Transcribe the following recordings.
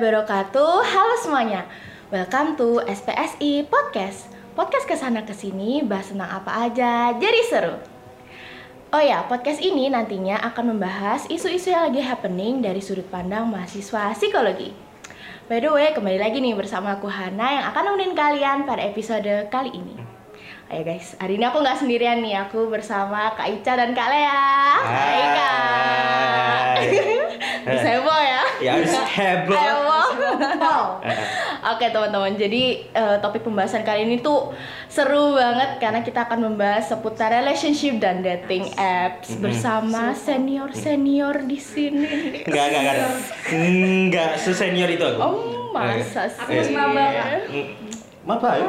wabarakatuh. Halo semuanya. Welcome to SPSI Podcast. Podcast ke sana ke sini bahas tentang apa aja, jadi seru. Oh ya, podcast ini nantinya akan membahas isu-isu yang lagi happening dari sudut pandang mahasiswa psikologi. By the way, kembali lagi nih bersama aku Hana yang akan nemenin kalian pada episode kali ini. Ayo guys, hari ini aku nggak sendirian nih, aku bersama Kak Ica dan Kak Lea. Hai Kak. Bisa heboh ya? Harus heboh. Heboh. Oke teman-teman, jadi eh, topik pembahasan kali ini tuh seru banget karena kita akan membahas seputar relationship dan dating apps Mm-mm. bersama senior-senior di sini. Enggak, enggak, enggak. Enggak, sesenior itu aku. Oh, masa sih? Aku maba, Maba ya?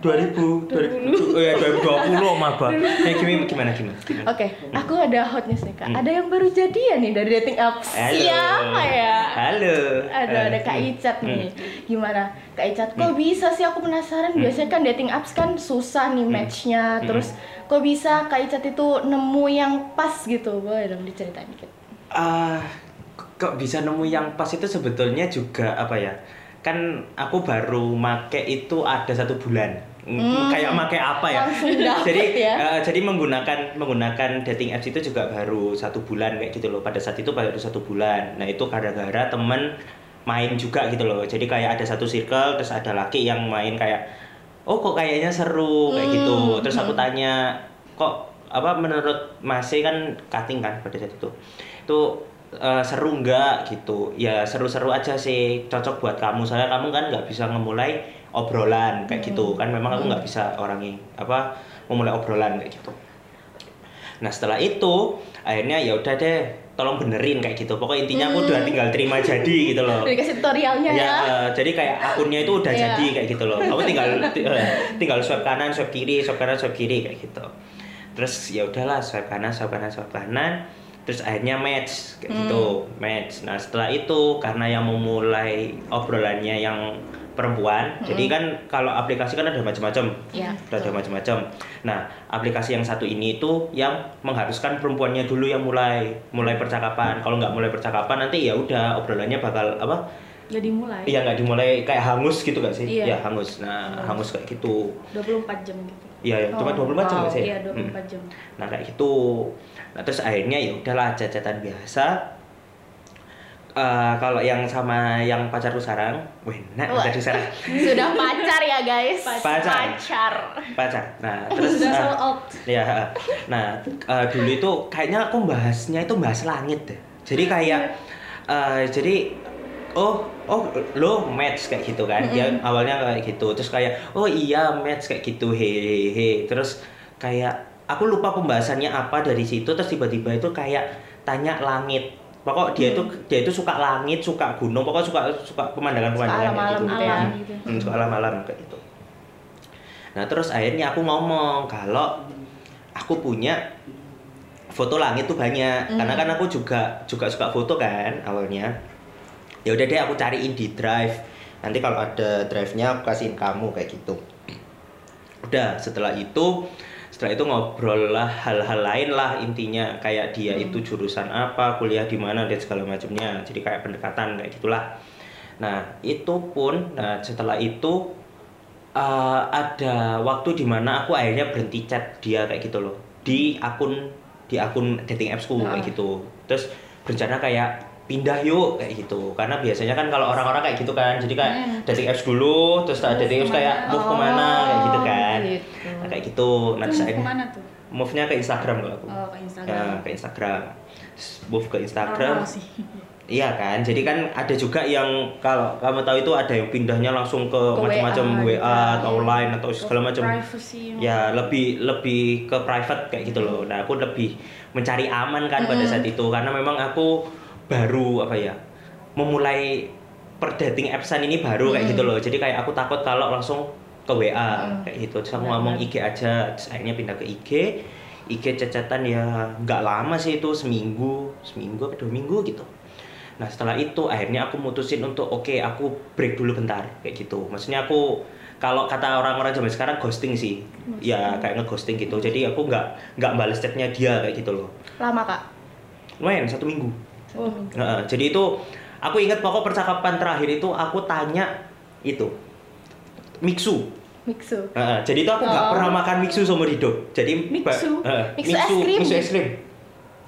2000, 2000, oh ya 2020 maba. Ya gimana gimana gimana? gimana? Oke, aku ada hot news nih kak. Ada yang baru jadian nih dari dating apps. Hmm. Halo. Siapa ya? Halo. Ada ada Kak Hmm. Icat nih. Hmm. Gimana? Kak Icat, kok bisa sih aku penasaran. Biasanya kan dating apps kan susah nih matchnya. Hmm. Terus kok bisa Kak Icat itu nemu yang pas gitu? Boleh dong diceritain dikit. Ah, kok bisa nemu yang pas itu sebetulnya juga apa ya? Kan aku baru make itu ada satu bulan. Mm, Hmm. Kayak make apa ya? Jadi ya? eh, jadi menggunakan menggunakan dating apps itu juga baru satu bulan kayak gitu loh. Pada saat itu baru satu bulan. Nah itu gara-gara temen main juga gitu loh. Jadi kayak ada satu circle terus ada laki yang main kayak oh kok kayaknya seru kayak Hmm. gitu. Terus aku tanya kok apa menurut Masih kan cutting kan pada saat itu. Itu eh, seru nggak gitu? Ya seru-seru aja sih cocok buat kamu. Soalnya kamu kan nggak bisa ngemulai obrolan kayak gitu. Kan memang aku nggak bisa orangnya apa memulai obrolan kayak gitu. Nah setelah itu akhirnya ya udah deh tolong benerin kayak gitu. Pokoknya intinya aku udah tinggal terima jadi gitu loh. Dikasih tutorialnya ya. ya. eh, jadi kayak akunnya itu udah Iya. jadi kayak gitu loh. Kamu tinggal eh, tinggal swipe kanan swipe kiri swipe kanan swipe kiri kayak gitu. Terus ya udahlah swipe kanan swipe kanan swipe kanan terus akhirnya match kayak Hmm. gitu match nah setelah itu karena yang memulai obrolannya yang perempuan jadi kan kalau aplikasi kan ada macam-macam Iya, ada macam-macam nah aplikasi yang satu ini itu yang mengharuskan perempuannya dulu yang mulai mulai percakapan kalau nggak mulai percakapan nanti ya udah obrolannya bakal apa Jadi mulai. Iya nggak dimulai kayak hangus gitu gak sih? Iya. Iya hangus. Nah hangus kayak gitu. 24 jam gitu. Iya ya, cuma Oh, 24 jam nggak sih? Iya, Hmm. 24 jam. Nah kayak gitu. Nah terus akhirnya ya udahlah cacatan biasa. Eh, kalau yang sama yang pacarku sekarang, wih, nah Wah. pacarku sekarang Sudah pacar ya guys. Pacar. Pacar. pacar. Nah terus Sudah eh, sold out. Ya, nah eh, dulu itu kayaknya aku bahasnya itu bahas langit deh. Jadi kayak eh, jadi oh oh lo match kayak gitu kan. Dia awalnya kayak gitu. Terus kayak oh iya match kayak gitu hehehe. Terus kayak aku lupa pembahasannya apa dari situ terus tiba-tiba itu kayak tanya langit. Pokok dia itu dia itu suka langit, suka gunung, pokoknya suka suka pemandangan-pemandangan kayak alam-alam gitu. gitu ya. Alam Hmm, gitu. hmm, suka alam-alam kayak gitu. Nah terus akhirnya aku ngomong kalau aku punya foto langit tuh banyak Hmm. karena kan aku juga juga suka foto kan awalnya. Ya udah deh aku cariin di drive. Nanti kalau ada drive-nya aku kasihin kamu kayak gitu. Udah setelah itu setelah itu ngobrol lah hal-hal lain lah intinya. Kayak dia itu jurusan apa kuliah di mana dan segala macamnya. Jadi kayak pendekatan kayak gitulah. Nah itu pun nah setelah itu eh, ada waktu di mana aku akhirnya berhenti chat dia kayak gitu loh. Di akun di akun dating appsku Ah. kayak gitu. Terus berencana kayak pindah yuk kayak gitu karena biasanya kan kalau orang-orang kayak gitu kan jadi kayak Hmm. dating apps dulu terus Move dating apps kayak move ke mana kayak gitu kan gitu. nah, kayak gitu Itu terus mau akhirnya ke mana tuh? move-nya ke Instagram kalau aku Oh, ke ya Instagram. ke Instagram move ke Instagram sih. Iya kan, jadi kan ada juga yang kalau kamu tahu itu ada yang pindahnya langsung ke, Ke macam-macam WA WA, gitu. atau line atau segala macam. Ya lebih lebih ke private kayak gitu loh. Nah aku lebih mencari aman kan pada Mm. saat itu karena memang aku baru apa ya memulai per dating appsan ini baru kayak Mm. gitu loh. Jadi kayak aku takut kalau langsung ke WA Mm. kayak gitu. Terus aku ngomong. IG aja, terus akhirnya pindah ke IG. IG cacatan ya nggak lama sih itu seminggu, seminggu atau dua minggu gitu. Nah setelah itu akhirnya aku mutusin untuk oke aku break dulu bentar kayak gitu. Maksudnya aku kalau kata orang-orang zaman sekarang ghosting sih, ya kayak ngeghosting gitu. Jadi aku nggak nggak balas chatnya dia kayak gitu loh. Lama kak. Lumayan satu minggu. Oh. Jadi itu aku ingat pokok percakapan terakhir itu aku tanya itu mixu Mixu. Heeh, jadi itu aku nggak Oh. pernah makan mixu seumur hidup jadi Mixu? heeh, Mixu es krim? mixu es krim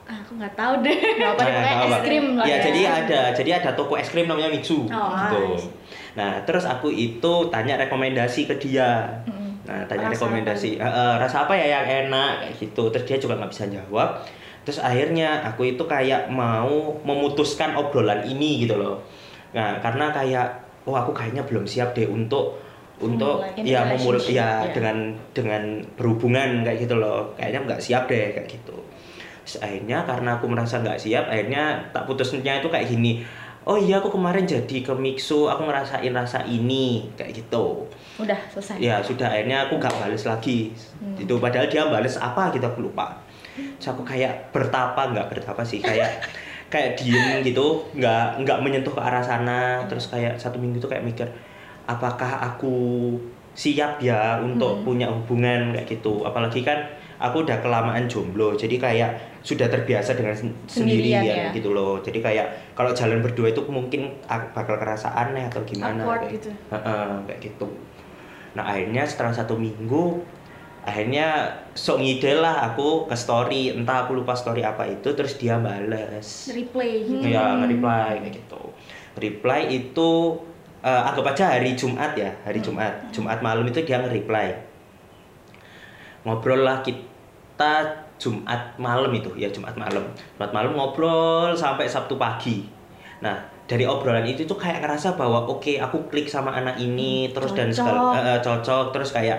Ah, aku nggak tahu deh. Nggak apa Nah, es krim lah ya, ya. jadi ada jadi ada toko es krim namanya Mixu Oh, gitu. nice. Nah, terus aku itu tanya rekomendasi ke dia. Mm-mm. Nah, tanya Rasa rekomendasi "Eh, eh, rasa apa ya yang enak kayak gitu. Terus dia juga nggak bisa jawab. Terus akhirnya aku itu kayak mau memutuskan obrolan ini gitu loh. Nah, karena kayak oh aku kayaknya belum siap deh untuk untuk ya memulai ya ya. dengan dengan berhubungan kayak gitu loh. Kayaknya nggak siap deh kayak gitu. Terus akhirnya karena aku merasa nggak siap, akhirnya tak putusnya itu kayak gini. Oh iya aku kemarin jadi ke Mixu, aku ngerasain rasa ini kayak gitu Udah selesai. ya sudah akhirnya aku nggak bales lagi Hmm. itu padahal dia bales apa gitu aku lupa Terus aku kayak bertapa nggak bertapa sih kayak kayak diem gitu nggak nggak menyentuh ke arah sana terus kayak satu minggu itu kayak mikir apakah aku siap ya untuk Hmm. punya hubungan kayak gitu apalagi kan aku udah kelamaan jomblo jadi kayak sudah terbiasa dengan sen- Sendirian sendirian ya. gitu loh jadi kayak kalau jalan berdua itu mungkin ak- bakal kerasa aneh atau gimana Awkward kayak- gitu. Kayak gitu nah akhirnya setelah satu minggu akhirnya sok ngide lah aku ke story entah aku lupa story apa itu terus dia bales. Replay gitu. Hmm. ya nge-reply kayak gitu. Reply itu eh, anggap aja hari Jumat ya hari Jumat. Jumat malam itu dia nge-reply. Ngobrol lah kita Jumat malam itu ya Jumat malam. Jumat malam ngobrol sampai Sabtu pagi. Nah dari obrolan itu tuh kayak ngerasa bahwa oke aku klik sama anak ini terus dan Cocok. segala eh, eh, cocok. Terus kayak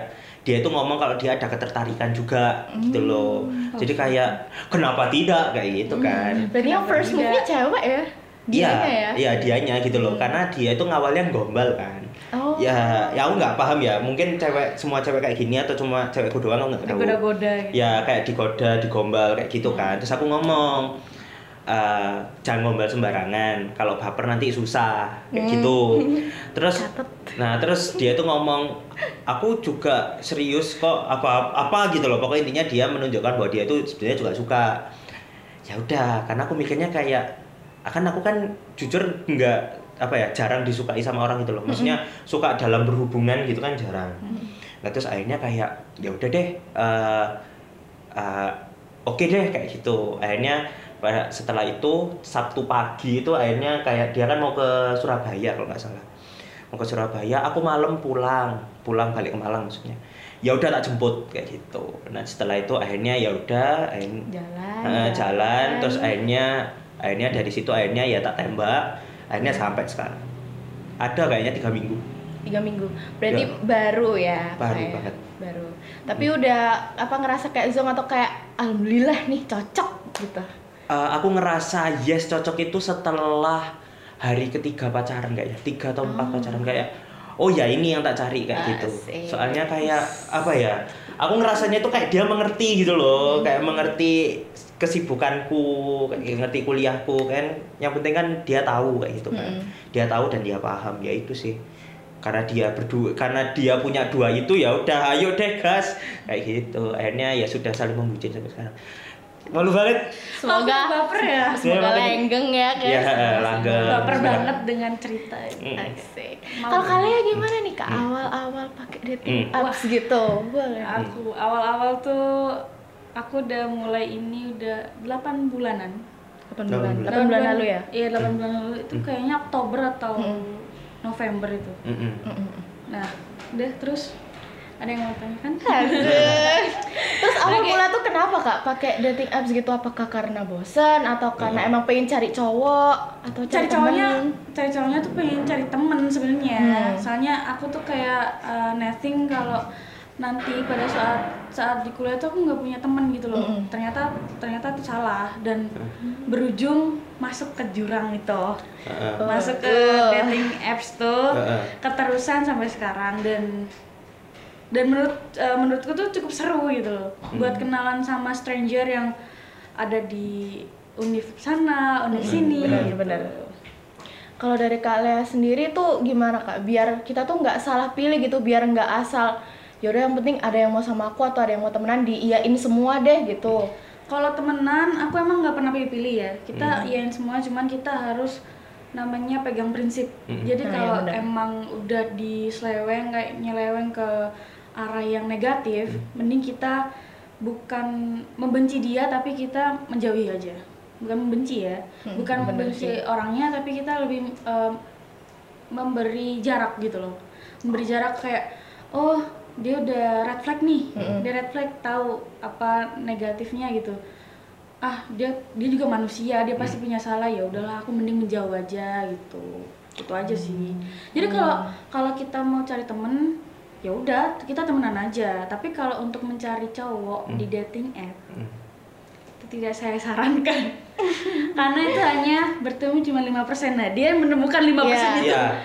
dia itu ngomong kalau dia ada ketertarikan juga gitu loh jadi kayak kenapa tidak kayak gitu kan Berarti yang first move-nya cewek ya? Iya, ya? iya dianya gitu loh. Karena dia itu ngawalnya gombal kan. Oh. Ya, ya aku nggak paham ya. Mungkin cewek semua cewek kayak gini atau cuma cewekku doang aku nggak tahu. Digoda-goda gitu. Ya kayak digoda, digombal kayak gitu kan. Terus aku ngomong eh, jangan gombal sembarangan. Kalau baper nanti susah kayak Hmm. gitu. Terus Catet. Nah terus dia tuh ngomong, aku juga serius kok apa apa gitu loh. Pokoknya intinya dia menunjukkan bahwa dia itu sebenarnya juga suka. Ya udah, karena aku mikirnya kayak, akan aku kan jujur nggak apa ya jarang disukai sama orang gitu loh. Maksudnya suka dalam berhubungan gitu kan jarang. Nah terus akhirnya kayak ya udah deh, eh, eh, oke deh kayak gitu. Akhirnya setelah itu Sabtu pagi itu akhirnya kayak dia kan mau ke Surabaya kalau nggak salah mau ke Surabaya aku malam pulang pulang balik ke Malang maksudnya ya udah tak jemput kayak gitu nah setelah itu akhirnya ya udah Jalan. eh, jalan terus akhirnya akhirnya dari situ akhirnya ya tak tembak akhirnya sampai sekarang ada kayaknya tiga minggu tiga minggu. Berarti Ya. baru ya? Baru kayak- banget. Baru. Tapi udah apa ngerasa kayak zong atau kayak alhamdulillah nih cocok gitu. Eh, aku ngerasa yes cocok itu setelah hari ketiga pacaran kayaknya tiga atau empat Oh. pacaran kayak oh ya ini yang tak cari kayak gitu. Soalnya kayak apa ya aku ngerasanya tuh kayak dia mengerti gitu loh. Kayak mengerti kesibukanku kayak ngerti kuliahku kan. Yang penting kan dia tahu kayak gitu kan. Mm-mm. dia tahu dan dia paham ya itu sih. Karena dia berdua karena dia punya dua itu ya udah ayo deh gas. Kayak gitu. Akhirnya ya sudah saling membucin sampai sekarang malu banget Semoga Aku baper ya. semoga Ya, lenggeng ya kan. Ya, langgeng. Baper banget dengan cerita ini. Mm. Kalau kalian gimana nih kak awal-awal pakai dating Hmm. apps gitu? Boleh. Aku awal-awal tuh aku udah mulai ini udah 8 bulanan. 8 Delapan bulan. bulan. 8 bulan lalu ya? Iya, 8 bulan lalu itu Hmm. kayaknya Oktober atau Mm. November itu. Mm-mm. Mm-mm. Nah, udah terus ada yang mau tanya kan? Asik. Terus awal Oke. mula tuh kenapa kak pakai dating apps gitu? Apakah karena bosen atau karena emang pengen cari cowok atau cari cari cowoknya temen? cari cowoknya tuh pengen cari temen sebenarnya Hmm. soalnya aku tuh kayak uh, nothing kalau nanti pada saat saat di kuliah tuh aku nggak punya temen gitu loh Mm-mm. ternyata ternyata itu salah dan berujung masuk ke jurang itu Heeh. Oh, masuk ke uh. dating apps tuh Heeh. keterusan sampai sekarang dan dan menurut uh, menurutku tuh cukup seru gitu loh buat kenalan sama stranger yang ada di univ sana univ sini benar, gitu. benar. Kalau dari Kak Lea sendiri tuh gimana Kak? Biar kita tuh nggak salah pilih gitu, biar nggak asal yaudah yang penting ada yang mau sama aku atau ada yang mau temenan diiyain semua deh gitu. Kalau temenan, aku emang nggak pernah pilih-pilih ya. Kita Hmm. iyain semua, cuman kita harus namanya pegang prinsip. Mm. Jadi Nah, kalau iya benar. emang udah diseleweng kayak nyeleweng ke arah yang negatif, Hmm. mending kita bukan membenci dia tapi kita menjauhi aja. Bukan membenci ya, Hmm, bukan membenci sih. orangnya tapi kita lebih em, memberi jarak gitu loh. Memberi jarak kayak oh, dia udah red flag nih. Mm-mm. Dia red flag tahu apa negatifnya gitu ah dia dia juga manusia dia pasti punya salah ya udahlah aku mending menjauh aja gitu itu aja sih jadi kalau kalau kita mau cari temen ya udah kita temenan aja tapi kalau untuk mencari cowok di dating app Hmm. itu tidak saya sarankan karena itu hanya bertemu cuma 5% nah dia menemukan 5% Iya. itu Iya.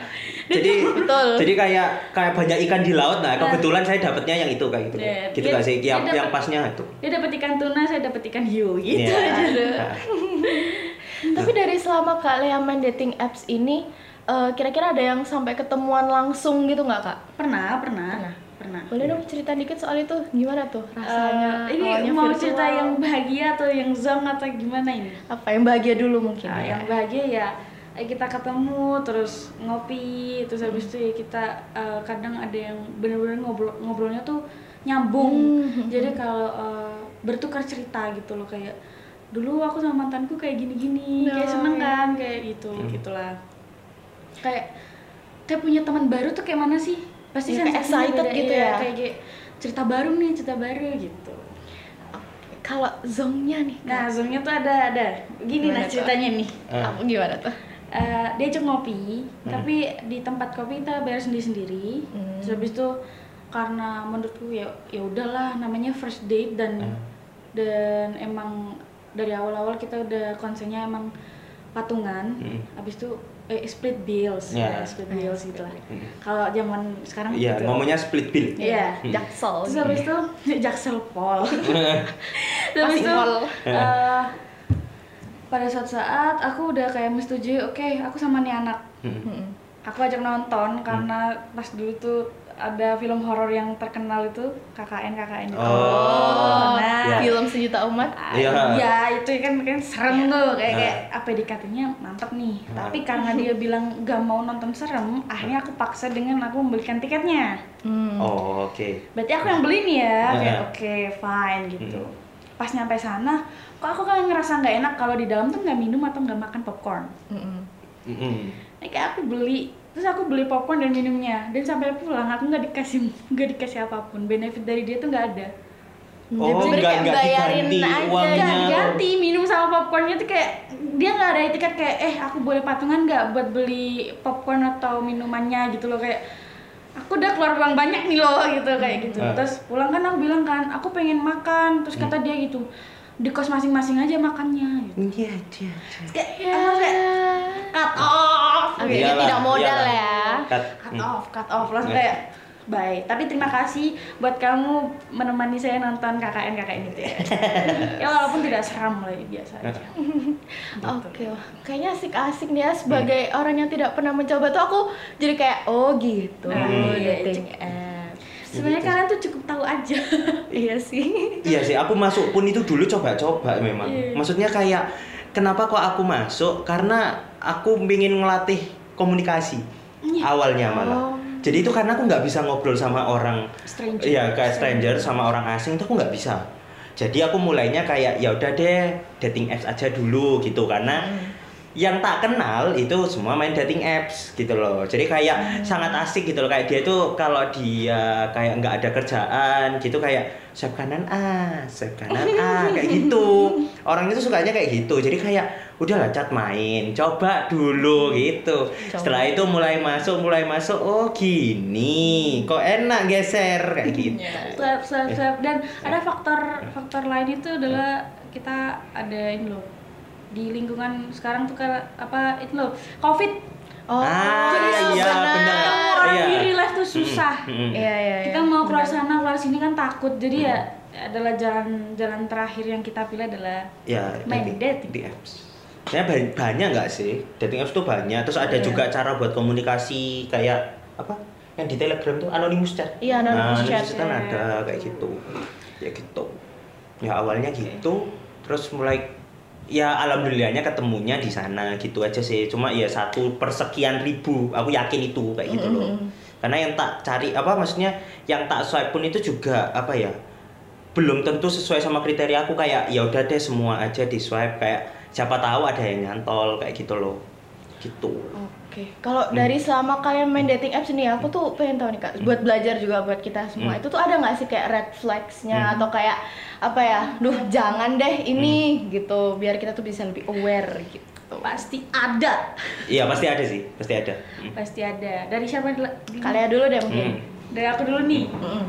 Jadi Betul. Jadi kayak kayak banyak ikan di laut nah kebetulan saya dapatnya yang itu kayak gitu. Iya, gitu dia- gak sih? Yang, yang pasnya itu. dia dapat ikan tuna saya dapat ikan hiu gitu Iya. aja Nah, Tapi dari selama Kak Lea main dating apps ini, eh, kira-kira ada yang sampai ketemuan langsung gitu nggak Kak? pernah pernah Pernah. pernah Boleh dong cerita dikit soal itu, gimana tuh rasanya? Eh, ini mau virtual? cerita yang bahagia atau yang zong atau gimana ini? apa yang bahagia dulu mungkin? Nah, ya? yang bahagia ya eh, kita ketemu terus ngopi terus habis itu ya kita eh, kadang ada yang bener-bener ngobrol ngobrolnya tuh nyambung Hmm. jadi kalau eh, bertukar cerita gitu loh kayak dulu aku sama mantanku kayak gini-gini kayak Oh, seneng kan kayak gitu Hmm. gitulah kayak kayak punya teman baru tuh kayak mana sih pasti Ya, kayak sensasinya excited beda, gitu iya, ya. kayak, kayak cerita baru nih cerita baru gitu Kalau zongnya nih, nah zoomnya tuh ada ada gini Gimana nah tuh? ceritanya nih eh, apa gimana tuh? Eh, dia ajak ngopi, tapi di tempat kopi kita bayar sendiri-sendiri. Hmm. Terus habis itu karena menurutku ya ya udahlah namanya first date dan Hmm. dan emang dari awal-awal kita udah konsennya emang patungan. Hmm. Habis itu eh, split bills, Ya. ya, split bills gitu lah. Kalau zaman sekarang Iya, gitu. ngomongnya split bill. Iya. Hmm. Jaksel. Terus habis itu Jaksel Pol. Terus habis itu pol. eh, pada suatu saat aku udah kayak menyetujui, oke aku sama nih anak Hmm. Mm-mm. aku ajak nonton karena pas dulu tuh ada film horor yang terkenal itu KKN KKN itu. Oh, nah iya. Film sejuta umat. ah, Iya. ya itu kan kan serem tuh kayak Nah. kayak apa dikatanya mantap nih Nah. tapi karena dia bilang gak mau nonton serem akhirnya aku paksa dengan aku membelikan tiketnya Hmm. Oh, oke. berarti aku yang beli nih ya Nah. kayak oke fine gitu Hmm. pas nyampe sana kok aku kan ngerasa nggak enak kalau di dalam tuh nggak minum atau nggak makan popcorn Mm-mm. Mm-mm. Nah, kayak aku beli terus aku beli popcorn dan minumnya. Dan sampai pulang aku nggak dikasih nggak dikasih apa pun. Benefit dari dia tuh nggak ada. Oh, Jadi nggak kayak nggak bayarin diganti aja. uangnya. diganti. Minum sama popcornnya tuh kayak dia nggak ada etiket kayak eh aku boleh patungan nggak buat beli popcorn atau minumannya? Gitu loh kayak aku udah keluar uang banyak nih loh gitu kayak gitu. Hmm. terus pulang kan aku bilang kan aku pengen makan. Terus kata dia gitu di kos masing-masing aja makannya gitu. Iya, iya, iya. kayak Ya. aku kayak cut off Akhirnya Iyalah, tidak modal iyalah. ya. Cut. cut Hmm. off cut off langsung Ya. kayak bye tapi terima kasih buat kamu menemani saya nonton KKN KKN itu ya ya walaupun tidak seram lah ya, biasa aja Oke, wah. kayaknya asik-asik nih ya sebagai orang yang tidak pernah mencoba tuh aku jadi kayak oh gitu Nah, iya, dating app. Sebenarnya kalian tuh cukup tahu aja iya sih. Iya sih, aku masuk pun itu dulu coba-coba memang. Iya. Maksudnya kayak kenapa kok aku masuk? Karena aku ingin ngelatih komunikasi Iya. awalnya malah. Oh. Jadi itu karena aku nggak bisa ngobrol sama orang, Stranger. iya kayak stranger sama orang asing itu aku nggak bisa. Jadi aku mulainya kayak ya udah deh dating apps aja dulu gitu karena yang tak kenal itu semua main dating apps gitu loh. Jadi kayak sangat asik gitu loh. Kayak dia tuh kalau dia kayak nggak ada kerjaan gitu kayak swipe kanan A swipe kanan A kayak gitu. Orang itu sukanya kayak gitu. Jadi kayak udahlah cat main. Coba dulu gitu. Coba. setelah itu mulai masuk mulai masuk oh gini. Kok enak geser? Kayak gitu. Swab, swab, swab. dan ada faktor faktor lain itu adalah kita ada ini loh di lingkungan sekarang tuh kayak apa itu loh covid Oh, Ah, Jadi iya, benar. ketemu orang Iya. di real life tuh susah Mm, mm. Iya iya. kita iya. mau keluar Benar. sana keluar sini kan takut jadi ya adalah jalan jalan terakhir yang kita pilih adalah ya Main dating. dating apps saya banyak, banyak nggak sih dating apps tuh banyak terus ada Iya. juga cara buat komunikasi kayak apa yang di telegram tuh anonymous chat Iya, anonymous nah, chat. kan ada kayak gitu ya gitu ya awalnya gitu terus mulai ya alhamdulillahnya ketemunya di sana gitu aja sih. Cuma ya satu persekian ribu aku yakin itu kayak gitu loh. Karena yang tak cari apa maksudnya yang tak swipe pun itu juga apa ya belum tentu sesuai sama kriteria aku. Kayak ya udah deh semua aja di swipe. Kayak siapa tahu ada yang nyantol kayak gitu loh gitu Oke, kalau dari selama kalian main dating apps ini, aku tuh pengen tahu nih kak, buat belajar juga buat kita semua, Hmm. itu tuh ada nggak sih kayak red flags-nya Hmm. atau kayak apa ya, duh jangan deh ini gitu, biar kita tuh bisa lebih aware gitu. Pasti ada. iya pasti ada sih pasti ada Hmm. Pasti ada. Dari siapa dulu? Kalian dulu deh mungkin. Hmm. Dari aku dulu nih. Mm-mm.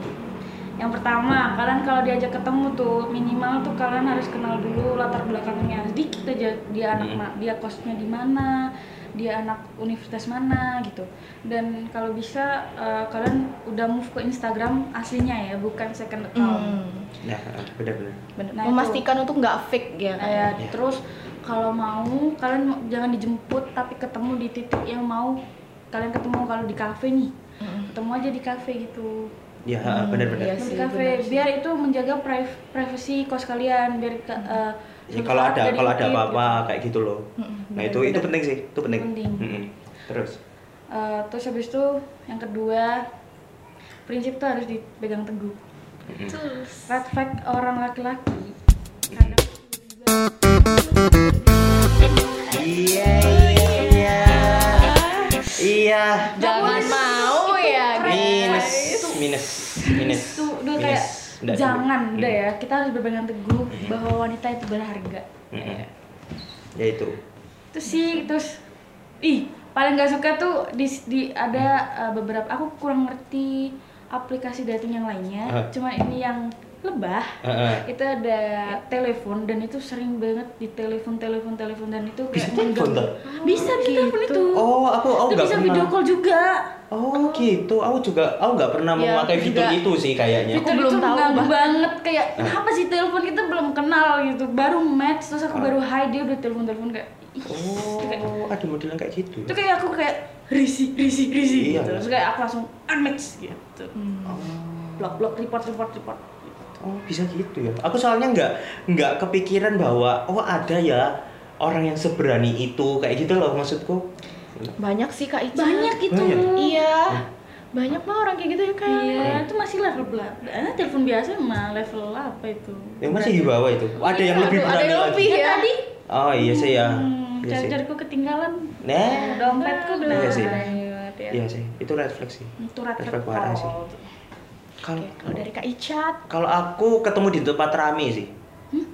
Yang pertama, kalian kalau diajak ketemu tuh minimal tuh kalian harus kenal dulu latar belakangnya sedikit aja dia anak Hmm. ma- dia kosnya di mana, dia anak universitas mana gitu. Dan kalau bisa eh, kalian udah move ke Instagram aslinya ya, bukan second account. Hmm, nah benar-benar bener. Nah, Memastikan untuk nggak fake ya. Kak. Kayak Iya. terus kalau mau kalian jangan dijemput tapi ketemu di titik yang mau kalian ketemu kalau di kafe nih. Mm-mm. Ketemu aja di kafe gitu. ya Hmm, benar-benar iya di sih. biar itu menjaga priv- privacy kos kalian biar eh, Ya, kalau ada kalau ada apa-apa gitu. kayak gitu loh. Nah itu itu penting sih itu penting, Penting. Terus? Eh, terus habis itu yang kedua prinsip tuh harus dipegang teguh. Mm-mm. Terus. red flag orang laki-laki. Kadang iya iya. Iya Jangan mau ya, minus guys. minus minus tuh udah minus. Nggak dulu. jangan udah Mm. ya kita harus berpegang teguh bahwa wanita itu berharga Mm-mm. ya itu terus sih terus ih paling nggak suka tuh di, di ada uh, beberapa aku kurang ngerti aplikasi dating yang lainnya Hah? cuma ini yang lebah Heeh. itu ada telepon dan itu sering banget di telepon telepon telepon dan itu Bisa kayak telepon, mengganggu. tak? bisa bisa telepon itu oh aku aku itu nggak bisa pernah video call juga oh gitu aku juga aku nggak pernah Ya, memakai aku fitur juga. itu sih kayaknya Aku Fitur belum itu tahu, Bah. banget kayak Ah. kenapa sih telepon kita belum kenal gitu baru match terus aku Ah. baru hi dia udah telepon telepon kayak ih, oh kayak ada model yang kayak gitu itu kayak aku kayak risih risih risih Iya. gitu terus kayak aku langsung unmatch gitu Hmm. oh. blok blok report report report Oh bisa gitu ya. Aku soalnya nggak nggak kepikiran bahwa oh ada ya orang yang seberani itu kayak gitu loh maksudku. Banyak sih kak Ica. banyak itu Banyak? Iya. Hmm. Banyak mah orang kayak gitu ya kayak. iya itu masih level berapa eh, telepon biasa mah level apa itu Yang masih di bawah itu. Ada yang lebih Aduh, ada berani yang lagi. lebih. ya Iya. tadi Oh iya sih ya. hmm, Iya cari-cariku ketinggalan Nah, dompetku Iya sih. ya. iya sih. Itu red flag sih. itu red Red flag flag parah sih. Kalau dari kak Icat. kalau aku ketemu di tempat rame sih.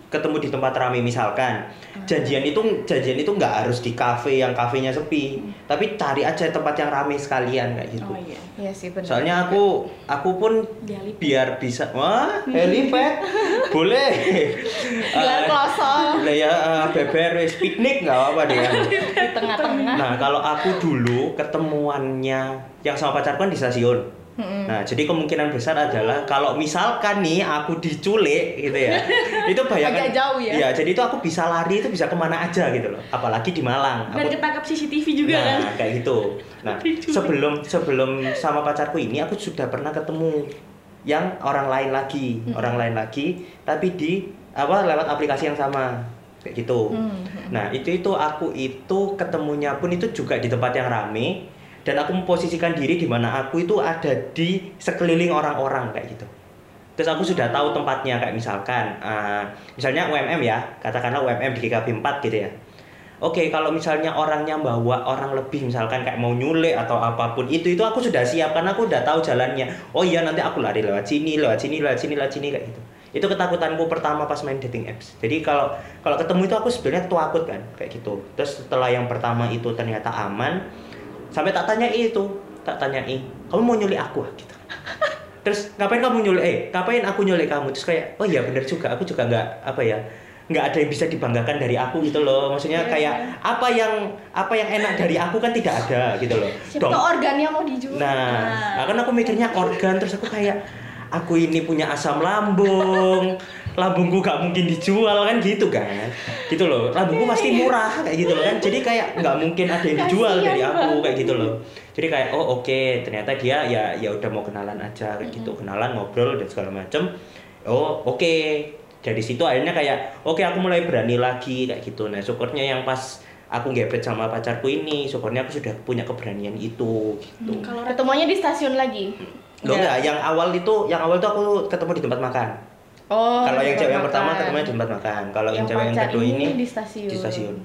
Ketemu di tempat rame misalkan janjian itu janjian itu nggak harus di kafe yang kafenya sepi, tapi cari aja tempat yang rame sekalian kayak gitu. oh iya Iya sih benar. Soalnya aku aku pun Di helipad. biar bisa wah helipad boleh. Gelar Eh, klosong Lah ya eh, beber wis piknik nggak apa deh. di tengah-tengah. Nah kalau aku dulu ketemuannya yang sama pacarku kan di stasiun. Mm-mm. Nah jadi kemungkinan besar adalah kalau misalkan nih aku diculik gitu ya, itu bayangkan. Agak jauh ya? Iya jadi itu aku bisa lari itu bisa ke mana aja gitu loh. Apalagi di Malang. dan Aku- ketangkap CCTV juga nah, kan kayak gitu. Nah, sebelum sebelum sama pacarku ini aku sudah pernah ketemu yang orang lain lagi, orang lain lagi, tapi di apa lewat aplikasi yang sama kayak gitu. Hmm. Nah, itu itu aku itu ketemunya pun itu juga di tempat yang rame dan aku memposisikan diri di mana aku itu ada di sekeliling orang-orang kayak gitu. Terus aku sudah tahu tempatnya kayak misalkan eh, misalnya UMM ya, katakanlah UMM di GKB 4 gitu ya. Oke, kalau misalnya orangnya bawa orang lebih misalkan kayak mau nyulik atau apa pun itu itu aku sudah siap karena aku udah tahu jalannya. Oh iya nanti aku lari lewat sini, lewat sini, lewat sini, lewat sini kayak gitu. Itu ketakutanku pertama pas main dating apps. Jadi kalau kalau ketemu itu aku sebenarnya takut kan kayak gitu. Terus setelah yang pertama itu ternyata aman, sampai tak tanya itu, tak tanyai, kamu mau nyulik aku ah?" gitu. Terus ngapain kamu nyulik? Eh, ngapain aku nyulik kamu? Terus kayak, oh iya bener juga, aku juga nggak apa ya, nggak ada yang bisa dibanggakan dari aku gitu loh. Maksudnya Iya, kayak apa yang apa yang enak dari aku kan tidak ada gitu loh. Siapa Dong- organnya mau dijual. Nah, nah, kan aku mikirnya organ terus aku kayak aku ini punya asam lambung, lambungku gak mungkin dijual kan gitu kan, gitu loh. Lambungku pasti murah kayak gitu loh kan. Jadi kayak nggak mungkin ada yang dijual dari aku kayak gitu loh. Jadi kayak oh oke ternyata dia ya ya udah mau kenalan aja kayak gitu. Kenalan ngobrol dan segala macem. Oh oke. Dari situ akhirnya kayak oke aku mulai berani lagi kayak gitu. Nah syukurnya yang pas aku gebet sama pacarku ini syukurnya aku sudah punya keberanian itu gitu. Kalau Ketemuannya di stasiun lagi. Loh enggak, yang awal itu yang awal itu aku ketemu di tempat makan Oh. kalau yang di cewek yang pertama ketemunya di tempat makan. Kalau yang, Yang cewek yang kedua ini ini di stasiun. di stasiun.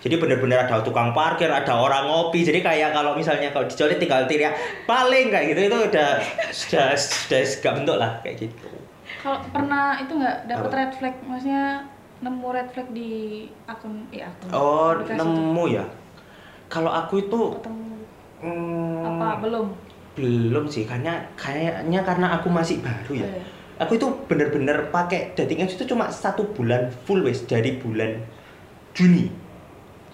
Jadi bener-bener ada tukang parkir ada orang ngopi. Jadi kayak kalau misalnya kalau dicolet tinggal teriak paling kayak gitu. Itu udah sudah sudah gak bentuk lah kayak gitu. Kalau pernah itu nggak dapat Apa? red flag? Maksudnya nemu red flag di akun eh akun. Oh nemu ya? Kalau aku itu ketemu. hmm, apa belum? belum sih. Kayaknya kayaknya karena aku masih baru ya. Eh. Aku itu bener-bener pakai dating apps itu cuma satu bulan full wes dari bulan Juni.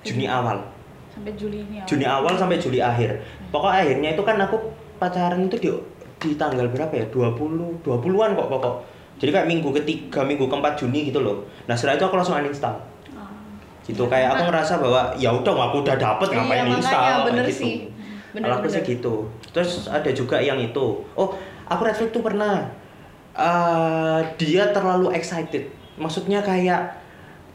Juni awal. Sampai Juli ini awal. Juni awal sampai Juli akhir. Pokok akhirnya itu kan aku pacaran itu di di tanggal berapa ya? 20 20-an kok pokok. Jadi kayak minggu ketiga minggu keempat Juni gitu loh. Nah setelah itu aku langsung uninstall. Ah. gitu kayak aku ngerasa bahwa ya udah aku udah dapet Iya, ngapain install bener gitu. sih. Bener, kalau aku sih bener. gitu. Terus ada juga yang itu. Oh aku red flag tuh pernah eh dia terlalu excited maksudnya kayak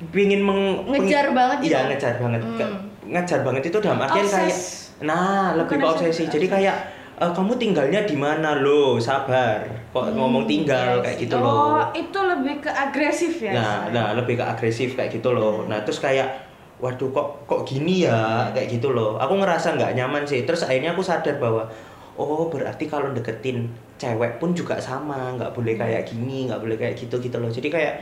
pingin meng Ngejar banget gitu? iya ngejar banget Hmm. Ngejar banget itu dalam artian Obses. kayak nah lebih ke obsesi obses, jadi kayak eh, kamu tinggalnya di mana lo sabar kok Hmm, ngomong tinggal iya kayak gitu oh loh itu lebih ke agresif ya Nah, nah lebih ke agresif kayak gitu loh. Nah terus kayak, waduh kok kok gini ya kayak gitu loh. Aku ngerasa nggak nyaman sih. Terus akhirnya aku sadar bahwa oh berarti kalau deketin cewek pun juga sama, nggak boleh kayak gini, nggak boleh kayak gitu gitu loh. Jadi kayak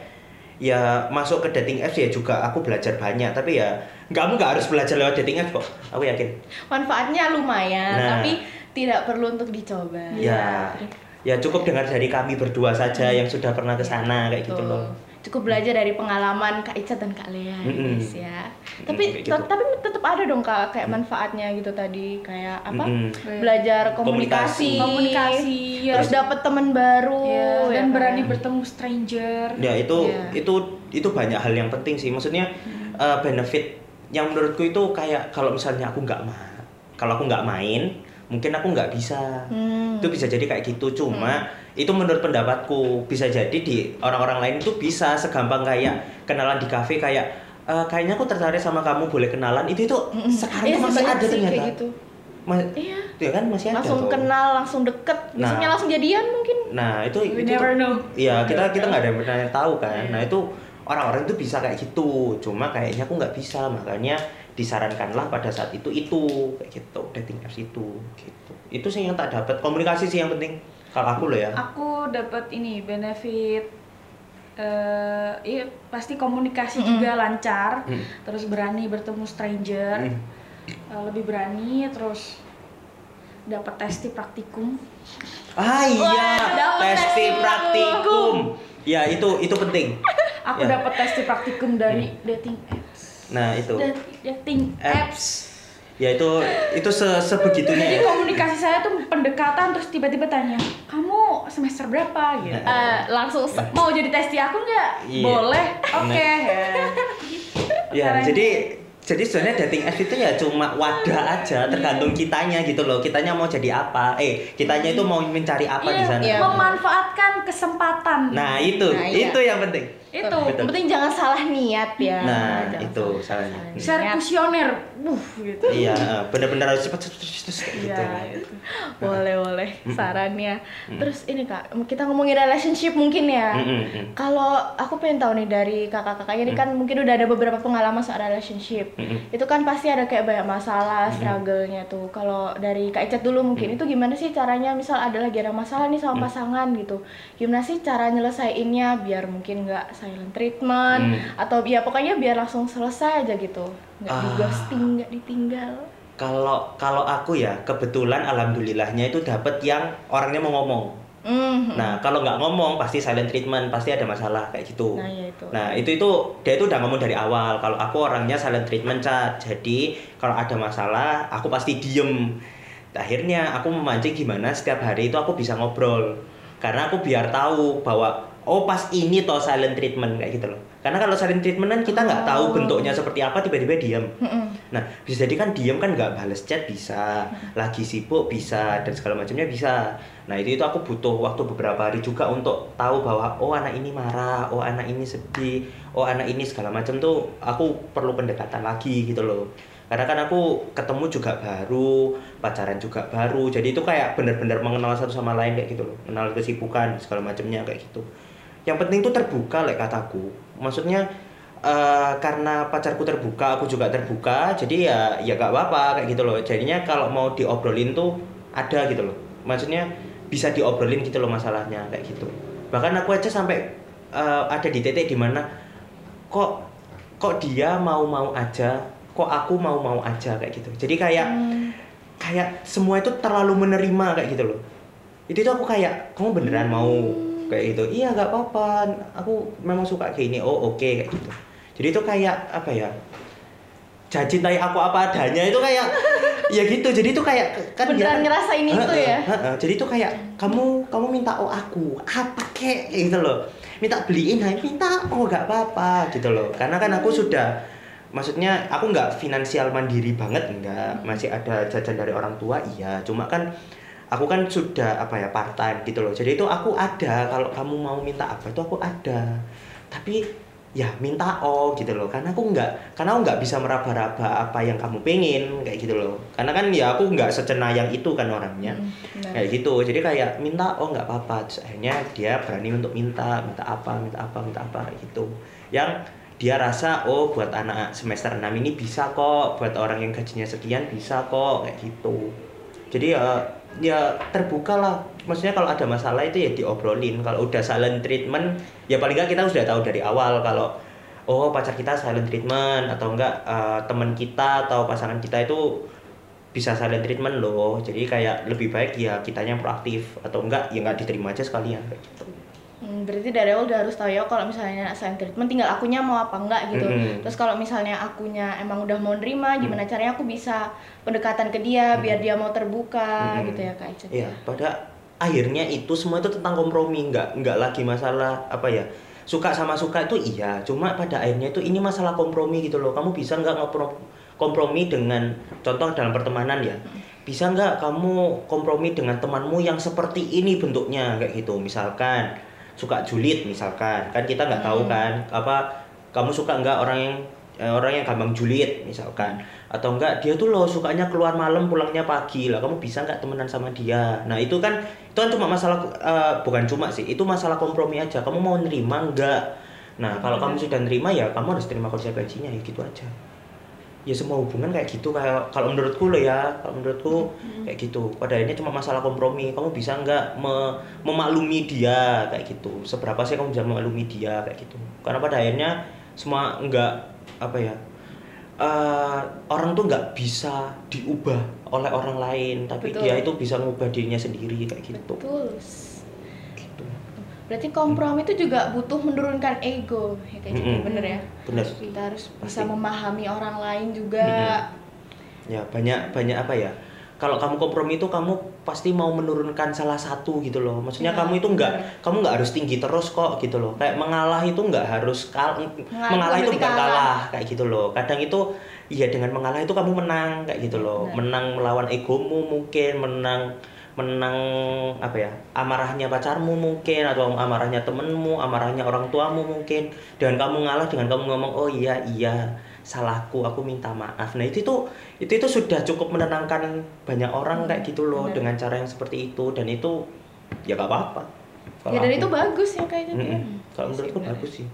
ya masuk ke dating apps ya juga aku belajar banyak. Tapi ya kamu nggak harus belajar lewat dating apps kok. Aku yakin. Manfaatnya lumayan, Nah. tapi tidak perlu untuk dicoba. Ya, ya cukup dengar dari kami berdua saja yang sudah pernah ke sana kayak gitu loh. Cukup belajar dari pengalaman Kak Ica dan Kak Lea guys ya. Tapi gitu. tet- tapi tetap ada dong Kak kayak manfaatnya gitu tadi kayak apa? Mm-mm. Belajar Komunikasi. komunikasi, ya. terus dapat temen baru Ya, ya dan kan? berani bertemu stranger Ya itu Iya. itu itu banyak hal yang penting sih. Maksudnya eh, benefit yang menurutku itu kayak kalau misalnya aku nggak ma kalau aku nggak main, mungkin aku nggak bisa. Hmm. Itu bisa jadi kayak gitu. Cuma itu menurut pendapatku bisa jadi di orang-orang lain itu bisa segampang kayak kenalan di kafe kayak "Eh, kayaknya aku tertarik sama kamu boleh kenalan itu itu Mm-mm. sekarang Iya tuh sih, masih ada ternyata. kayak gitu. Ma- Iya. ya kan masih ada. Langsung tuh. kenal, langsung deket, biasanya Nah. langsung jadian mungkin. Nah itu we itu never know Iya kita kita nggak ada yang pernah tahu kan. Iya. Nah itu orang-orang itu bisa kayak gitu. Cuma kayaknya aku nggak bisa makanya disarankanlah pada saat itu itu kayak gitu dating apps itu gitu. Itu sih yang tak dapat komunikasi sih yang penting kalau aku loh ya. aku dapat ini benefit eh iya pasti komunikasi Mm-mm. juga lancar Hmm. terus berani bertemu stranger Hmm. eh, lebih berani terus dapat testi praktikum Ah iya Wah, testi testi praktikum. Ya itu itu penting. aku Ya. dapat testi praktikum dari dating apps Nah itu Dat- dating Apps. ya itu itu se sebegitunya. jadi ya. komunikasi saya tuh pendekatan terus tiba-tiba tanya kamu semester berapa gitu Eh, langsung mau jadi testi aku nggak Iya. boleh oke Ya, Caranya. jadi jadi sebenarnya dating apps itu ya cuma wadah aja, tergantung kitanya gitu loh. Kitanya mau jadi apa? Eh, kitanya itu mau mencari apa di Iya, sana. iya. memanfaatkan kesempatan Nah, itu. Nah, iya. itu yang penting. Itu Betul. Yang penting jangan salah niat ya. Nah, Jangan itu salah- salahnya. salah share niat. kuesioner uh gitu Iya, benar-benar harus cepat cepat cepat, gitu. Iya, gitu. Boleh boleh sarannya. Terus ini kak, kita ngomongin relationship mungkin ya. Mm. Kalau aku pengen tahu nih dari kakak-kakaknya ini kan mungkin udah ada beberapa pengalaman soal relationship. Mm-mm. Itu kan pasti ada kayak banyak masalah, struggle-nya tuh. Kalau dari Kak Icat dulu mungkin itu gimana sih caranya misal ada lagi ada masalah nih sama pasangan gitu. Gimana sih cara nyelesainnya biar mungkin nggak silent treatment Hmm. atau ya pokoknya biar langsung selesai aja gitu. Nggak di Ah. ghosting, nggak ditinggal. Kalau kalau aku ya kebetulan alhamdulillahnya itu dapat yang orangnya mau ngomong. Mhm. Nah, kalau nggak ngomong pasti silent treatment, pasti ada masalah kayak gitu. Nah, ya itu. Nah, itu itu dia itu udah ngomong dari awal kalau aku orangnya silent treatment cat. Jadi, kalau ada masalah, aku pasti diem. Akhirnya aku memancing gimana setiap hari itu aku bisa ngobrol. Karena aku biar tahu bahwa oh pas ini toh silent treatment kayak gitu loh. karena kalau silent treatment kan kita nggak tahu Oh. bentuknya seperti apa tiba-tiba diam nah bisa jadi kan diam kan nggak bales chat bisa. Lagi sibuk bisa dan segala macamnya bisa. Nah itu itu aku butuh waktu beberapa hari juga untuk tahu bahwa oh anak ini marah oh anak ini sedih oh anak ini segala macam tuh aku perlu pendekatan lagi gitu loh. Karena kan aku ketemu juga baru pacaran juga baru. Jadi itu kayak benar-benar mengenal satu sama lain kayak gitu loh. Kenal kesibukan segala macamnya kayak gitu yang penting tuh terbuka like kataku. Maksudnya eh, karena pacarku terbuka aku juga terbuka jadi ya ya gak apa-apa kayak gitu loh. Jadinya kalau mau diobrolin tuh ada gitu loh. Maksudnya bisa diobrolin gitu loh masalahnya kayak gitu. Bahkan aku aja sampai eh, ada di titik di mana kok kok dia mau-mau aja kok aku mau-mau aja kayak gitu. Jadi kayak Hmm. kayak semua itu terlalu menerima kayak gitu loh. Itu tuh aku kayak kamu beneran mau kayak gitu. Iya nggak apa-apa. Aku memang suka kayak ini oh oke kayak gitu. Jadi itu kayak apa ya jangan cintai aku apa adanya itu kayak ya gitu. Jadi itu kayak kan dia Beneran ngerasain itu Heeh, ya? jadi itu kayak kamu kamu minta oh aku apa kek? Gitu loh. Minta beliin hai minta oh nggak apa-apa gitu loh. Karena kan aku sudah maksudnya aku nggak finansial mandiri banget enggak masih ada jajan dari orang tua iya. Cuma kan aku kan sudah apa ya part time gitu loh. Jadi itu aku ada. Kalau kamu mau minta apa itu aku ada. Tapi ya minta oh gitu loh. Karena aku nggak karena aku nggak bisa meraba-raba apa yang kamu pengen kayak gitu loh. Karena kan ya aku nggak secenayang itu kan orangnya. Hmm, kayak gitu. Jadi kayak minta oh nggak apa-apa. Terus akhirnya dia berani untuk minta minta apa minta apa minta apa kayak gitu. Yang dia rasa oh buat anak semester 6 ini bisa kok. Buat orang yang gajinya sekian bisa kok kayak gitu. Jadi ya ya terbuka lah. Maksudnya kalau ada masalah itu ya diobrolin. Kalau udah silent treatment ya paling nggak kita sudah tahu dari awal kalau oh pacar kita silent treatment atau enggak eh, teman kita atau pasangan kita itu bisa silent treatment loh. Jadi kayak lebih baik ya kitanya proaktif. Atau enggak ya nggak diterima aja sekalian kayak gitu Hmm, berarti dari awal udah harus tahu ya kalau misalnya silent treatment tinggal akunya mau apa enggak gitu. Mm-mm. Terus kalau misalnya akunya emang udah mau nerima, gimana caranya aku bisa pendekatan ke dia biar dia mau terbuka Mm-mm. gitu ya Kak Ica. Iya, pada akhirnya itu semua itu tentang kompromi, nggak nggak lagi masalah apa ya suka sama suka itu iya, cuma pada akhirnya itu ini masalah kompromi gitu loh. Kamu bisa nggak ngopro- kompromi dengan contoh dalam pertemanan ya, bisa nggak kamu kompromi dengan temanmu yang seperti ini bentuknya kayak gitu, misalkan suka julid misalkan, kan kita nggak tahu Hmm. kan apa kamu suka nggak orang yang eh, orang yang gampang julid misalkan? Atau enggak dia tuh loh sukanya keluar malam pulangnya pagi. Lah kamu bisa nggak temenan sama dia? Nah itu kan itu kan cuma masalah eh, bukan cuma sih itu masalah kompromi aja. Kamu mau nerima enggak nah kalau kamu sudah nerima ya kamu harus terima konsekuensinya ya gitu aja ya semua hubungan kayak gitu. Kayak kalau menurutku loh ya kalau menurutku kayak gitu. Pada akhirnya cuma masalah kompromi. Kamu bisa nggak me- memaklumi dia? Kayak gitu. Seberapa sih kamu bisa memaklumi dia? Kayak gitu. Karena pada akhirnya semua nggak apa ya eh, orang tuh nggak bisa diubah oleh orang lain. Tapi Betul. dia itu bisa mengubah dirinya sendiri kayak gitu. Betul. Gitu Berarti kompromi itu juga butuh menurunkan ego, ya kayak gitu, Mm-mm. bener ya. benar Kita harus bisa Pasti. memahami orang lain juga. ya banyak banyak apa ya kalau kamu kompromi itu kamu pasti mau menurunkan salah satu gitu loh maksudnya Ya, kamu itu nggak benar. kamu nggak harus tinggi terus kok gitu loh kayak mengalah itu nggak harus kal Mengalah mengalah itu bukan kalah. kalah kayak gitu loh kadang itu iya dengan mengalah itu kamu menang kayak gitu loh Benar. menang melawan egomu mungkin menang menang apa ya amarahnya pacarmu mungkin atau amarahnya temenmu amarahnya orang tuamu mungkin dengan kamu ngalah dengan kamu ngomong oh iya iya salahku aku minta maaf nah itu tuh itu itu sudah cukup menenangkan banyak orang kayak gitu loh benar. dengan cara yang seperti itu dan itu ya gak apa-apa Ya dan aku- itu bagus ya kayak gitu. Mm-mm. kalau menurutku bagus sih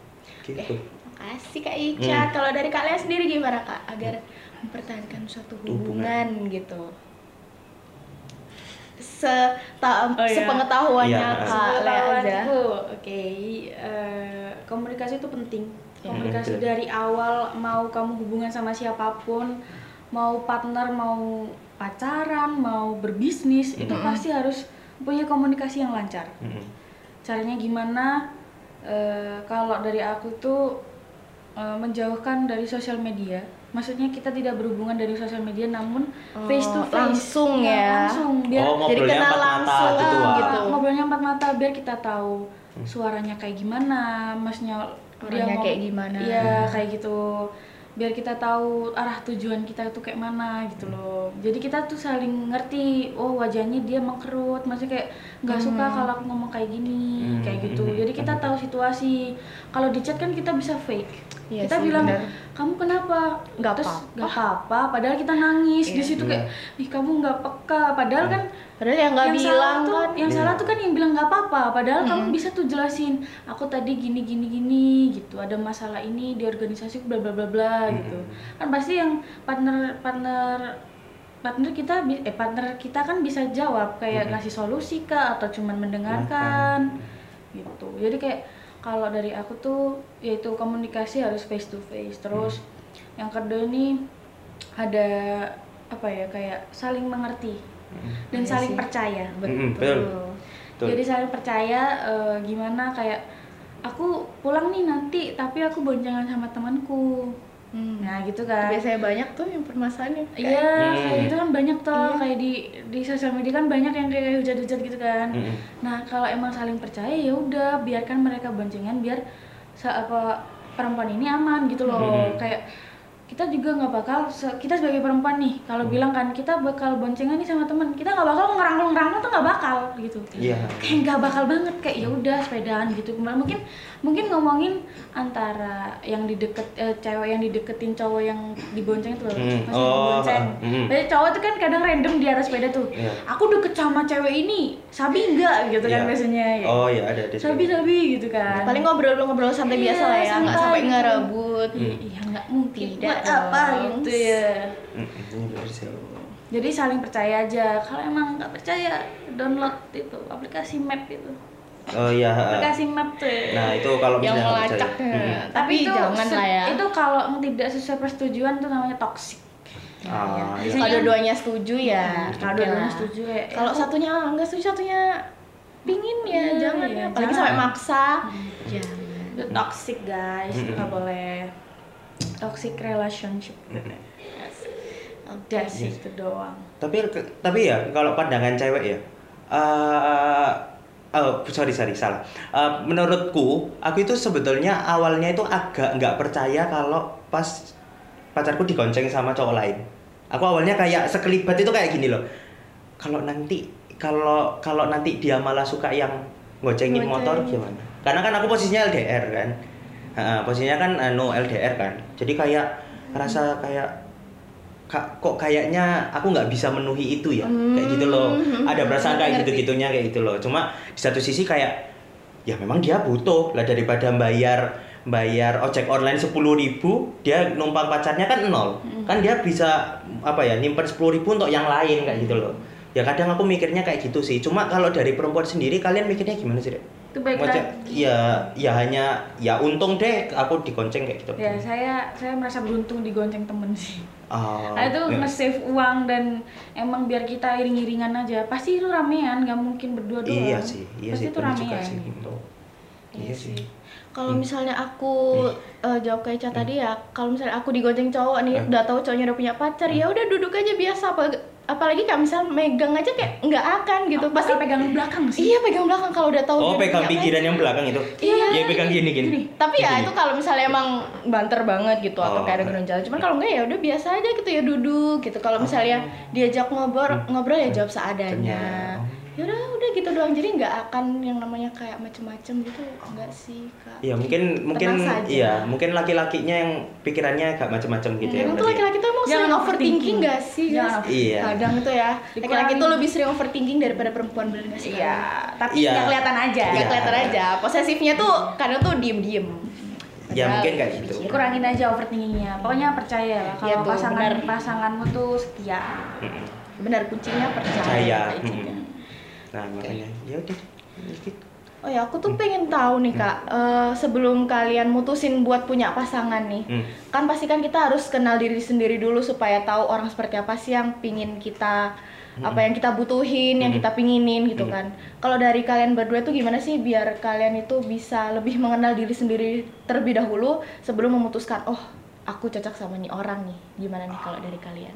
gitu Makasih Kak Ica. Hmm. Kalau dari kalian sendiri gimana Kak agar mempertahankan suatu Hubungan. hubungan gitu? Se Oh, iya. sepengetahuannya Iya, Kak Lea aja. Oke. eh, komunikasi itu penting. Ya. Komunikasi Hmm, dari awal mau kamu hubungan sama siapa pun, mau partner, mau pacaran, mau berbisnis, itu Mm-mm. pasti harus punya komunikasi yang lancar. Mm-mm. Caranya gimana? Eh, kalau dari aku tuh eh, menjauhkan dari sosial media. Maksudnya kita tidak berhubungan dari sosial media, namun Oh, face to face. langsung ya. Langsung biar oh jadi kenal empat mata langsung, gitu ah, gitu. ngobrolnya empat mata biar kita tahu Hmm. suaranya kayak gimana, masnya Orangnya ngom- kayak gimana. Iya, kayak gitu. Biar kita tahu arah tujuan kita tuh kayak mana gitu loh. Jadi kita tuh saling ngerti. Oh wajahnya dia mengkerut, maksudnya kayak nggak suka kalau aku ngomong kayak gini, Hmm. kayak gitu. Jadi kita tahu situasi. Kalau di chat kan kita bisa fake. Iya kita sih, bilang bener. kamu kenapa? Nggak Terus apa-apa. nggak apa-apa. Padahal kita nangis di Iya. situ kayak, ih kamu nggak peka. Padahal kan Padahal yang nggak yang bilang salah tuh, kan. yang Iya. salah tuh kan yang bilang nggak apa-apa padahal kamu Mm-mm. bisa tuh jelasin aku tadi gini gini gini gitu ada masalah ini di organisasi bla bla bla bla gitu kan pasti yang partner partner partner kita eh partner kita kan bisa jawab kayak ngasih solusi kah atau cuman mendengarkan gitu jadi kayak kalau dari aku tuh yaitu komunikasi harus face to face terus yang kedua ini ada apa ya kayak saling mengerti dan Iya saling sih. percaya Mm-mm, betul. Betul. jadi saling percaya eh, gimana kayak aku pulang nih nanti tapi aku boncengan sama temanku Hmm. nah gitu kan Biasanya banyak tuh yang permasalahannya. Iya, Hmm. kayak gitu kan banyak tuh Iya. kayak di di sosial media kan banyak yang kayak hujat-hujat gitu kan. Mm-mm. Nah kalau emang saling percaya ya udah biarkan mereka boncengan biar apa perempuan ini aman gitu loh. Hmm. Kayak kita juga nggak bakal se- kita sebagai perempuan nih kalau Hmm. bilang kan kita bakal boncengan nih sama teman kita nggak bakal ngerangkul ngerangkul tuh nggak bakal gitu. Iya. Kayak nggak bakal banget kayak ya udah sepedaan gitu. Kemarin mungkin mungkin ngomongin antara yang di deket eh, cewek yang dideketin cowok yang dibonceng itu loh. Hmm. Oh, bonceng. hmm. Biasanya cowok tuh kan kadang random di atas sepeda tuh. Iya. Aku deket sama cewek ini, sabi enggak gitu kan Iya. biasanya. ya. Oh iya ada ada. Sabi sabi gitu kan. Paling ngobrol-ngobrol santai Iya, biasa lah ya, nggak sampai gitu. ngerebut. Iya, iya nggak mungkin. Tidak Apa dong. gitu ya. Jadi saling percaya aja. Kalau emang nggak percaya, download itu aplikasi map itu. Oh iya. Aplikasi map tuh. Nah itu kalau Yang misalnya nggak melacak. Tapi itu jangan lah ya. Itu kalau tidak sesuai persetujuan tuh namanya toxic. Ah, iya. Kalau dua-duanya setuju ya. Hmm, Kalau oke dua-duanya setuju ya. Kalau aku- satunya enggak setuju, satunya pingin ya, Iya, jangan iya, ya. Apalagi jangan. sampai maksa. Jangan. itu toxic guys, Mm-mm. nggak boleh toxic relationship. Oke. Udah sih itu doang. Tapi tapi ya kalau pandangan cewek ya. eh oh, sorry sorry salah. Eh, menurutku aku itu sebetulnya awalnya itu agak nggak percaya kalau pas pacarku digonceng sama cowok lain. Aku awalnya kayak sekelibat itu kayak gini loh. Kalau nanti kalau kalau nanti dia malah suka yang goncengin Gonceng. motor gimana? Karena kan aku posisinya LDR kan. Ha, posisinya kan anu LDR kan. Jadi kayak rasa kayak kok kayaknya aku nggak bisa menuhi itu ya? Kayak gitu loh. Hmm, ada perasaan kayak gitu gitunya kayak gitu loh. Cuma di satu sisi kayak ya memang dia butuh. Lah daripada bayar bayar ojek online sepuluh ribu dia numpang pacarnya kan nol. Hmm. kan dia bisa apa ya nyimpen sepuluh ribu untuk yang lain kayak gitu loh. Ya kadang aku mikirnya kayak gitu sih. Cuma kalau dari perempuan sendiri kalian mikirnya gimana sih Dek? Itu baik Maksudnya, lagi. ya ya hanya ya untung deh aku digonceng kayak gitu Ya saya saya merasa beruntung digonceng temen sih. Ah, Nah, itu ya. nge-save uang dan emang biar kita iring-iringan aja. Pasti itu ramean, nggak mungkin berdua doang. Iya sih, iya Pasti sih, itu ramean sih. gitu. Iya sih. Kalau misalnya aku eh, jawab kayak Ca tadi ya, kalau misalnya aku digonceng cowok nih, Hmm. udah tahu cowoknya udah punya pacar, ya udah duduk aja biasa. Apa, apalagi kalau misal megang aja kayak nggak akan gitu. Pasti pegang belakang sih. Iya pegang belakang kalau udah tahu. Oh, pegang pinggiran yang belakang itu. Iya. Iya, pegang gini gini. Tapi ya Gini. itu kalau misalnya emang banter banget gitu atau Oh. kayak ada gerunjal. Cuman kalau enggak ya udah biasa aja gitu ya duduk gitu. Kalau misalnya diajak ngobrol ngobrol ya jawab seadanya. Seadanya. Ya udah udah gitu doang. Jadi nggak akan yang namanya kayak macem-macem gitu enggak sih kak. Iya, mungkin mungkin iya, mungkin laki-lakinya yang pikirannya agak macam-macam gitu ya. Kadang tuh laki-laki tuh emang Jangan sering overthinking overthinking. gak sih Jangan guys? Iya. Kadang itu ya, laki-laki tuh lebih sering overthinking daripada perempuan bener gak sih? Iya, tapi Iya. nggak kelihatan aja. Gak Iya. kelihatan aja. Posesifnya tuh kadang tuh diem-diem. Ya, mungkin kayak gitu. pikiran. Kurangin aja overthinkingnya. Pokoknya percaya lah Iya kalau tuh, pasangan benar. pasanganmu tuh setia. Benar kuncinya percaya. Percaya. Mm-mm. Nah, makanya ya udah. Oh ya, aku tuh pengen tahu nih kak, eh, sebelum kalian mutusin buat punya pasangan nih, Hmm. kan pasti kan kita harus kenal diri sendiri dulu supaya tahu orang seperti apa sih yang pingin kita, apa yang kita butuhin, yang Hmm. kita pinginin gitu Hmm. kan. Kalau dari kalian berdua tuh gimana sih biar kalian itu bisa lebih mengenal diri sendiri terlebih dahulu sebelum memutuskan, oh aku cocok sama nih orang nih, gimana nih kalau dari kalian?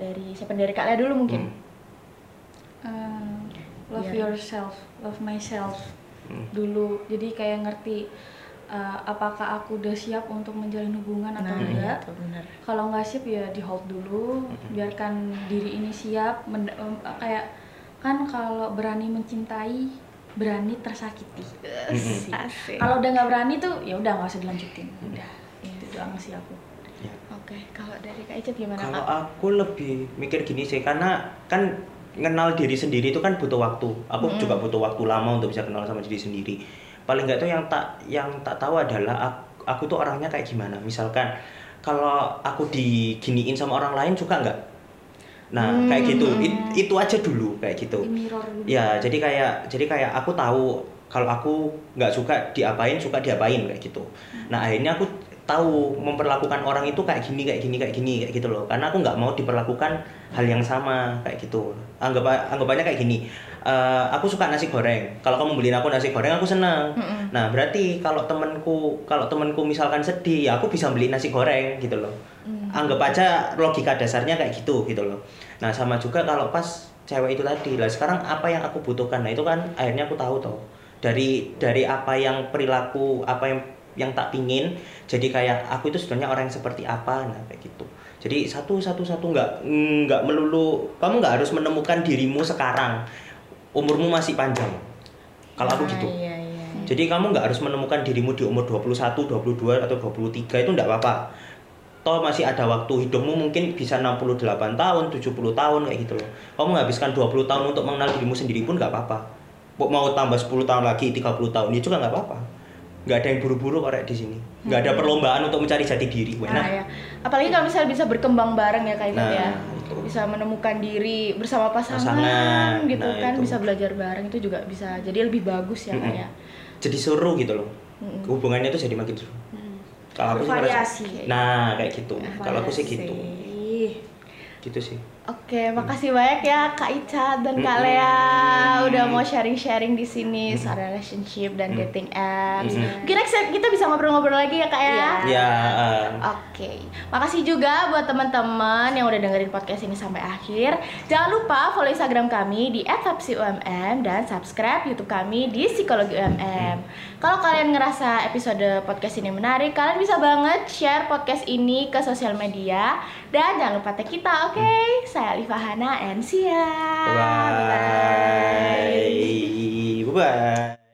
Dari siapa dari kalian dulu mungkin? Hmm. Eh, love Biar- yourself, love myself. Hmm. dulu. Jadi kayak ngerti uh, apakah aku udah siap untuk menjalin hubungan atau Nah, enggak. itu benar. kalau nggak siap ya di hold dulu. Biarkan diri ini siap. Em, kayak kan kalau berani mencintai berani tersakiti. Asik. kalau udah nggak berani tuh ya udah nggak usah dilanjutin. Udah. Itu doang sih aku. Ya. Oke, kalau dari Kak Icet gimana Kalau aku lebih mikir gini sih, karena kan kenal diri sendiri itu kan butuh waktu. Aku Mm. juga butuh waktu lama untuk bisa kenal sama diri sendiri. Paling nggak tuh yang tak yang tak tahu adalah aku, aku tuh orangnya kayak gimana. Misalkan kalau aku diginiin sama orang lain suka nggak? Nah Hmm. kayak gitu. It- itu aja dulu kayak gitu. dulu Ya, jadi kayak jadi kayak aku tahu kalau aku nggak suka diapain, suka diapain kayak gitu. Nah, akhirnya aku tahu memperlakukan orang itu kayak gini, kayak gini, kayak gini, kayak gitu loh. Karena aku nggak mau diperlakukan hal yang sama kayak gitu. Anggap anggapannya kayak gini. eh, aku suka nasi goreng. Kalau kamu beliin aku nasi goreng, aku senang. Mm-mm. Nah, berarti kalau temanku kalau temanku misalkan sedih, ya aku bisa beli nasi goreng gitu loh. Hmm. Anggap aja logika dasarnya kayak gitu gitu loh. Nah, sama juga kalau pas cewek itu tadi. Lah sekarang apa yang aku butuhkan? Nah, itu kan akhirnya aku tahu toh. Dari dari apa yang perilaku, apa yang yang tak pingin jadi kayak aku itu sebenarnya orang yang seperti apa nah kayak gitu jadi satu satu satu nggak nggak melulu kamu nggak harus menemukan dirimu sekarang umurmu masih panjang kalau aku Ah, gitu Iya, iya. jadi kamu nggak harus menemukan dirimu di umur 21, 22 atau 23 itu nggak apa-apa. Toh masih ada waktu hidupmu mungkin bisa 68 tahun, 70 tahun kayak gitu loh. Kamu menghabiskan 20 tahun untuk mengenal dirimu sendiri pun nggak apa-apa. Mau- Mau tambah 10 tahun lagi, 30 tahun, itu juga nggak apa-apa. Nggak ada yang buru-buru Rek, di sini. Nggak ada perlombaan untuk mencari jati diri. Nah, Nah, ya. Apalagi kalau misalnya bisa berkembang bareng ya Kak Icet Nah, ya. itu. Bisa menemukan diri bersama pasangan, Pasangan, gitu nah, kan, itu. bisa belajar bareng itu juga bisa jadi lebih bagus ya Mm-mm. ya. jadi seru gitu loh. Mm-mm. Hubungannya tuh jadi makin seru. Hmm. Kalau aku Variasi. Nah, kayak gitu. Kalau aku sih gitu. Gitu sih. Oke, makasih banyak ya Kak Ica dan Kak. Lea udah mau sharing-sharing di sini soal relationship dan dating apps. Mungkin next kita bisa ngobrol-ngobrol lagi ya Kak ya. Iya. Ya, eh, Oke, makasih juga buat teman-teman yang udah dengerin podcast ini sampai akhir. Jangan lupa follow Instagram kami di @vapsiumm dan subscribe YouTube kami di Psikologi UMM. Kalau kalian ngerasa episode podcast ini menarik, kalian bisa banget share podcast ini ke sosial media dan jangan lupa tag kita, oke? Saya Alifa Hana and see ya. Bye. Bye. Bye.